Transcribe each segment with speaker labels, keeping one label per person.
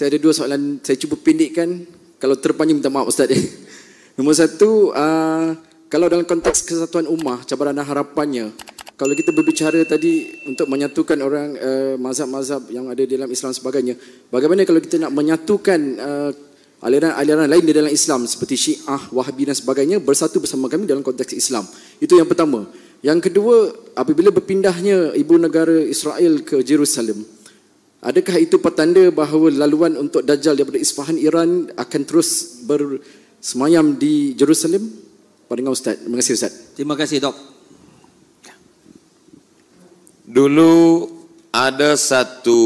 Speaker 1: Saya ada dua soalan, saya cuba pendekkan. Kalau terpanjang minta maaf Ustaz. Nombor satu, uh, kalau dalam konteks kesatuan ummah, cabaran dan harapannya, kalau kita berbicara tadi untuk menyatukan orang uh, mazhab-mazhab yang ada dalam Islam sebagainya, bagaimana kalau kita nak menyatukan uh, aliran-aliran lain di dalam Islam seperti Syiah, Wahabi dan sebagainya bersatu bersama kami dalam konteks Islam. Itu yang pertama. Yang kedua, apabila berpindahnya ibu negara Israel ke Jerusalem, adakah itu petanda bahawa laluan untuk Dajjal daripada Isfahan Iran akan terus bersemayam di Jerusalem? Pandangan Ustaz. Terima kasih Ustaz.
Speaker 2: Terima kasih Dok.
Speaker 3: Dulu ada satu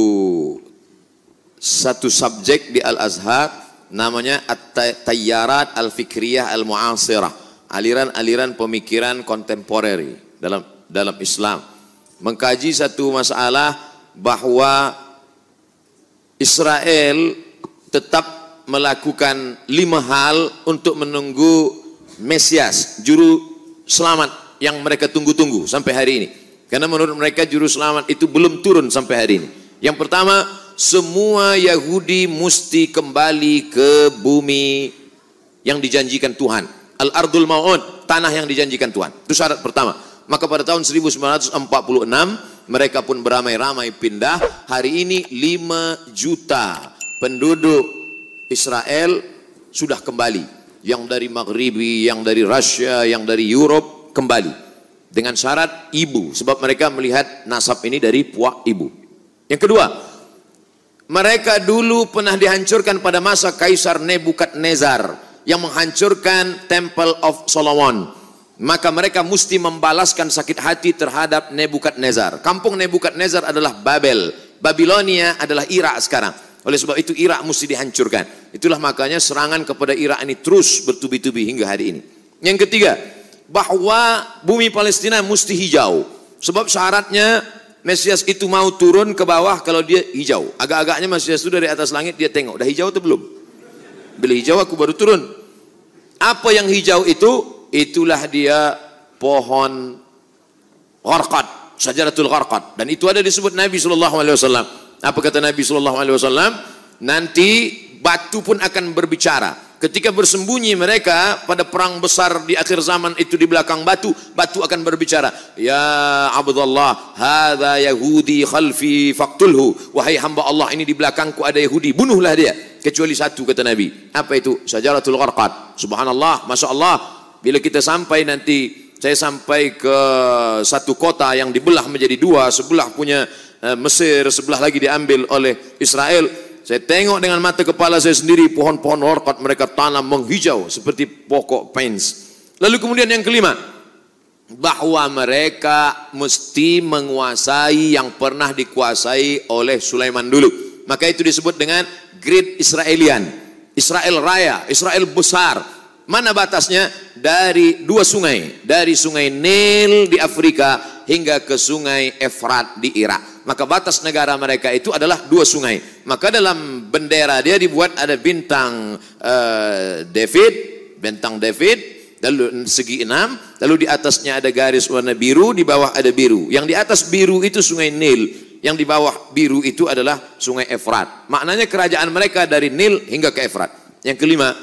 Speaker 3: satu subjek di Al-Azhar namanya At-Tayyarat Al-Fikriyah Al-Mu'asirah. Aliran-aliran pemikiran kontemporer dalam dalam Islam. Mengkaji satu masalah bahawa Israel tetap melakukan lima hal untuk menunggu Mesias, juru selamat yang mereka tunggu-tunggu sampai hari ini. Karena menurut mereka juru selamat itu belum turun sampai hari ini. Yang pertama, semua Yahudi mesti kembali ke bumi yang dijanjikan Tuhan. Al-Ardul Ma'ud, tanah yang dijanjikan Tuhan. Itu syarat pertama. Maka pada tahun 1946 mereka pun beramai-ramai pindah. Hari ini 5 juta penduduk Israel sudah kembali. Yang dari Maghribi, yang dari Rusia, yang dari Europe kembali dengan syarat ibu sebab mereka melihat nasab ini dari puak ibu. Yang kedua, mereka dulu pernah dihancurkan pada masa Kaisar Nebukadnezar yang menghancurkan Temple of Solomon. Maka mereka mesti membalaskan sakit hati terhadap Nebukadnezar. Kampung Nebukadnezar adalah Babel. Babilonia adalah Irak sekarang. Oleh sebab itu Irak mesti dihancurkan. Itulah makanya serangan kepada Irak ini terus bertubi-tubi hingga hari ini. Yang ketiga, bahwa bumi Palestina mesti hijau. Sebab syaratnya Mesias itu mau turun ke bawah kalau dia hijau. Agak-agaknya Mesias itu dari atas langit dia tengok, dah hijau atau belum? Bila hijau aku baru turun. Apa yang hijau itu? Itulah dia pohon gharqad, syajaratul gharqad. Dan itu ada disebut Nabi SAW. Apa kata Nabi SAW? Nanti batu pun akan berbicara. Ketika bersembunyi mereka pada perang besar di akhir zaman itu di belakang batu, batu akan berbicara, "Ya Abdullah, hadza Yahudi khalfi faqtulhu." Wahai hamba Allah, ini di belakangku ada Yahudi, bunuhlah dia. Kecuali satu kata Nabi. Apa itu? Syajaratul Gharqad. Subhanallah, Masya Allah. Bila kita sampai nanti, saya sampai ke satu kota yang dibelah menjadi dua, sebelah punya eh, Mesir, sebelah lagi diambil oleh Israel saya tengok dengan mata kepala saya sendiri pohon-pohon orkot mereka tanam menghijau seperti pokok pens. Lalu kemudian yang kelima, bahwa mereka mesti menguasai yang pernah dikuasai oleh Sulaiman dulu. Maka itu disebut dengan Great Israelian. Israel raya, Israel besar. Mana batasnya? Dari dua sungai. Dari sungai Nil di Afrika hingga ke sungai Efrat di Irak maka batas negara mereka itu adalah dua sungai. Maka dalam bendera dia dibuat ada bintang uh, David, bintang David, lalu segi enam, lalu di atasnya ada garis warna biru, di bawah ada biru. Yang di atas biru itu sungai Nil, yang di bawah biru itu adalah sungai Efrat. Maknanya kerajaan mereka dari Nil hingga ke Efrat. Yang kelima,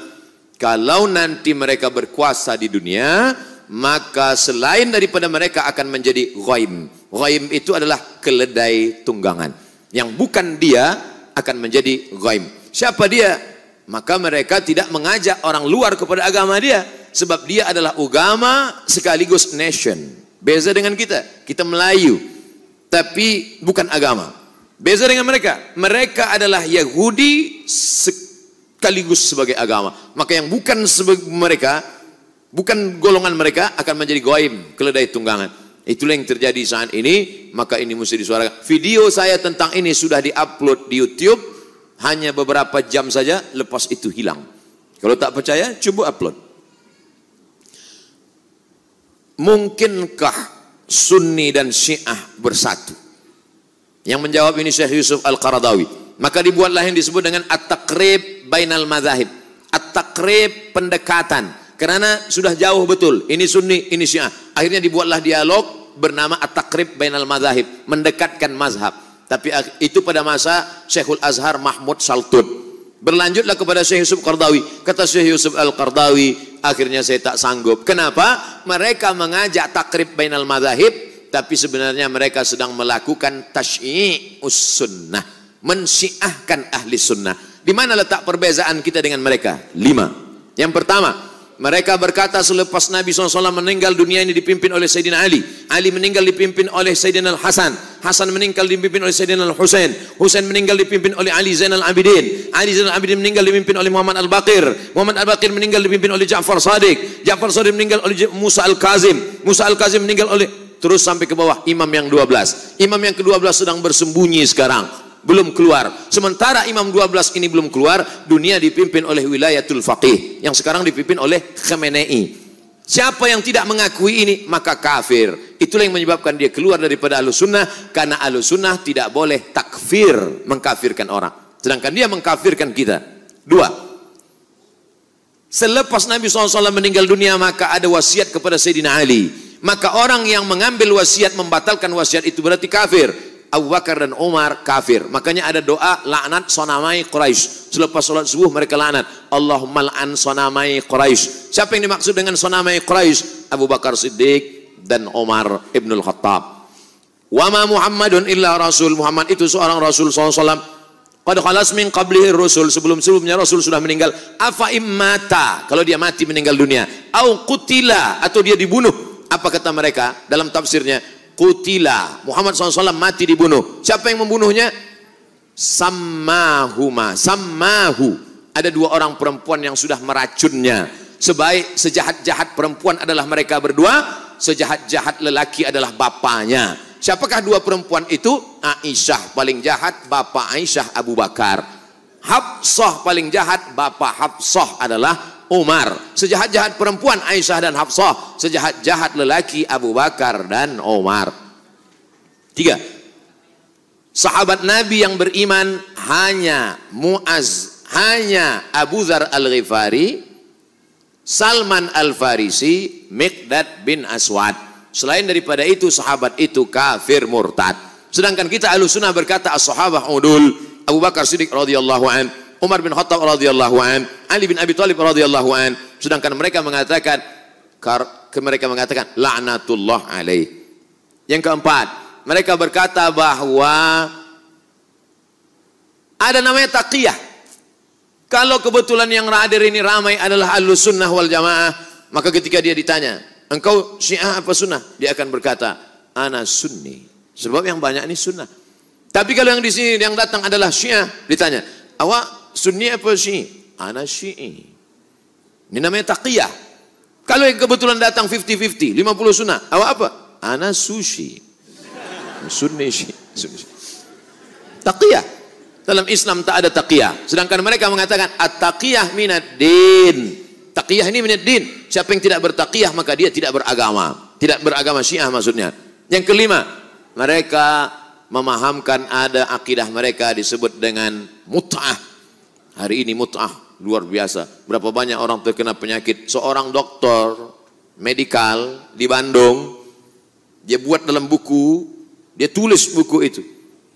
Speaker 3: kalau nanti mereka berkuasa di dunia, maka selain daripada mereka akan menjadi ghaim. Ghaim itu adalah keledai tunggangan. Yang bukan dia akan menjadi ghaim. Siapa dia? Maka mereka tidak mengajak orang luar kepada agama dia. Sebab dia adalah agama sekaligus nation. Beza dengan kita. Kita Melayu. Tapi bukan agama. Beza dengan mereka. Mereka adalah Yahudi sekaligus sebagai agama. Maka yang bukan mereka bukan golongan mereka akan menjadi goim keledai tunggangan. Itulah yang terjadi saat ini maka ini mesti disuarakan. Video saya tentang ini sudah diupload di YouTube. Hanya beberapa jam saja lepas itu hilang. Kalau tak percaya coba upload. Mungkinkah Sunni dan Syiah bersatu? Yang menjawab ini Syekh Yusuf Al-Qaradawi maka dibuatlah yang disebut dengan at-taqrib bainal madhahib at-taqrib pendekatan karena sudah jauh betul. Ini sunni, ini syiah. Akhirnya dibuatlah dialog bernama At-Takrib Bainal Madhahib. Mendekatkan mazhab. Tapi itu pada masa Syekhul Azhar Mahmud Saltud. Berlanjutlah kepada Syekh Yusuf Qardawi. Kata Syekh Yusuf Al-Qardawi, akhirnya saya tak sanggup. Kenapa? Mereka mengajak takrib bainal madhahib, tapi sebenarnya mereka sedang melakukan tasy'i'us sunnah. Mensyiahkan ahli sunnah. Di mana letak perbezaan kita dengan mereka? Lima. Yang pertama, mereka berkata selepas Nabi SAW meninggal dunia ini dipimpin oleh Sayyidina Ali. Ali meninggal dipimpin oleh Sayyidina Al-Hasan. Hasan meninggal dipimpin oleh Sayyidina Al-Husain. Husain meninggal dipimpin oleh Ali Zainal Abidin. Ali Zainal Abidin meninggal dipimpin oleh Muhammad Al-Baqir. Muhammad Al-Baqir meninggal dipimpin oleh Ja'far Sadiq. Ja'far Sadiq meninggal oleh Musa Al-Kazim. Musa Al-Kazim meninggal oleh terus sampai ke bawah imam yang 12. Imam yang ke-12 sedang bersembunyi sekarang belum keluar. Sementara Imam 12 ini belum keluar, dunia dipimpin oleh wilayatul faqih yang sekarang dipimpin oleh Khamenei. Siapa yang tidak mengakui ini maka kafir. Itulah yang menyebabkan dia keluar daripada alus sunnah karena alus sunnah tidak boleh takfir mengkafirkan orang. Sedangkan dia mengkafirkan kita. Dua. Selepas Nabi SAW meninggal dunia maka ada wasiat kepada Sayyidina Ali. Maka orang yang mengambil wasiat membatalkan wasiat itu berarti kafir. Abu Bakar dan Umar kafir. Makanya ada doa laknat sonamai Quraisy. Selepas sholat subuh mereka laknat. Allahumma la'an sonamai Quraisy. Siapa yang dimaksud dengan sonamai Quraisy? Abu Bakar Siddiq dan Umar Ibnul Khattab. Wa ma Muhammadun illa Rasul. Muhammad itu seorang Rasul SAW. Qad khalas min qablihi Rasul. Sebelum-sebelumnya Rasul sudah meninggal. Afa immata. Kalau dia mati meninggal dunia. Au kutila. Atau dia dibunuh. Apa kata mereka dalam tafsirnya? Kutila. Muhammad SAW mati dibunuh. Siapa yang membunuhnya? Sammahuma. Sammahu. Ada dua orang perempuan yang sudah meracunnya. Sebaik sejahat-jahat perempuan adalah mereka berdua. Sejahat-jahat lelaki adalah bapaknya. Siapakah dua perempuan itu? Aisyah paling jahat, bapak Aisyah Abu Bakar. Hafsah paling jahat, bapak Hafsah adalah Umar. Sejahat-jahat perempuan Aisyah dan Hafsah. Sejahat-jahat lelaki Abu Bakar dan Umar. Tiga. Sahabat Nabi yang beriman hanya Muaz, hanya Abu Dhar Al-Ghifari, Salman Al-Farisi, Mikdad bin Aswad. Selain daripada itu sahabat itu kafir murtad. Sedangkan kita Ahlussunnah berkata as-sahabah udul Abu Bakar Siddiq radhiyallahu an, Umar bin Khattab radhiyallahu an, Ali bin Abi Thalib radhiyallahu an. Sedangkan mereka mengatakan mereka mengatakan laknatullah alaih. Yang keempat, mereka berkata bahwa ada namanya taqiyah. Kalau kebetulan yang hadir ini ramai adalah ahlus sunnah wal jamaah, maka ketika dia ditanya, engkau syiah apa sunnah? Dia akan berkata, ana sunni. Sebab yang banyak ini sunnah. Tapi kalau yang di sini yang datang adalah syiah, ditanya, awak sunni apa syiah? Ana syi'i. Ini namanya taqiyah. Kalau yang kebetulan datang 50-50, 50 sunnah, awak apa? Ana sushi. Sunni syiah. Taqiyah. Dalam Islam tak ada taqiyah. Sedangkan mereka mengatakan at-taqiyah minad din. Taqiyah ini minad din. Siapa yang tidak bertaqiyah maka dia tidak beragama. Tidak beragama Syiah maksudnya. Yang kelima, mereka memahamkan ada akidah mereka disebut dengan mut'ah. Hari ini mut'ah luar biasa. Berapa banyak orang terkena penyakit. Seorang dokter medikal di Bandung dia buat dalam buku, dia tulis buku itu.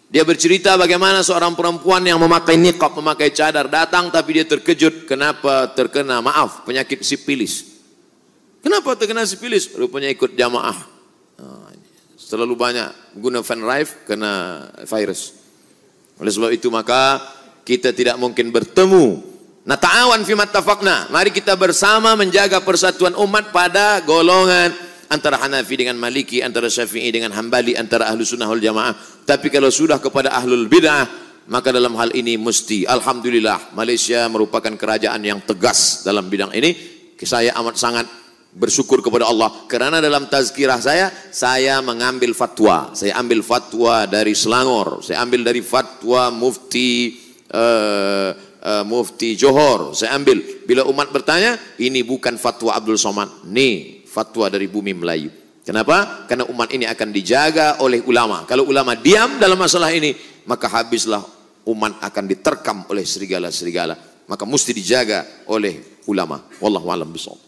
Speaker 3: Dia bercerita bagaimana seorang perempuan yang memakai niqab, memakai cadar datang tapi dia terkejut kenapa terkena maaf penyakit sipilis. Kenapa terkena sipilis? Rupanya ikut jamaah. Terlalu banyak guna fan rife kena virus. Oleh sebab itu maka kita tidak mungkin bertemu. Nah ta'awan fi mattafaqna. Mari kita bersama menjaga persatuan umat pada golongan antara Hanafi dengan Maliki, antara Syafi'i dengan Hambali, antara Ahlu Sunnah wal Jamaah. Tapi kalau sudah kepada Ahlul Bid'ah, maka dalam hal ini mesti, Alhamdulillah, Malaysia merupakan kerajaan yang tegas dalam bidang ini. Saya amat sangat bersyukur kepada Allah. Kerana dalam tazkirah saya, saya mengambil fatwa. Saya ambil fatwa dari Selangor. Saya ambil dari fatwa mufti uh, uh, mufti Johor. Saya ambil. Bila umat bertanya, ini bukan fatwa Abdul Somad. Nih, fatwa dari bumi Melayu. Kenapa? Karena umat ini akan dijaga oleh ulama. Kalau ulama diam dalam masalah ini, maka habislah umat akan diterkam oleh serigala-serigala. Maka mesti dijaga oleh ulama. Wallahu a'lam bishawab.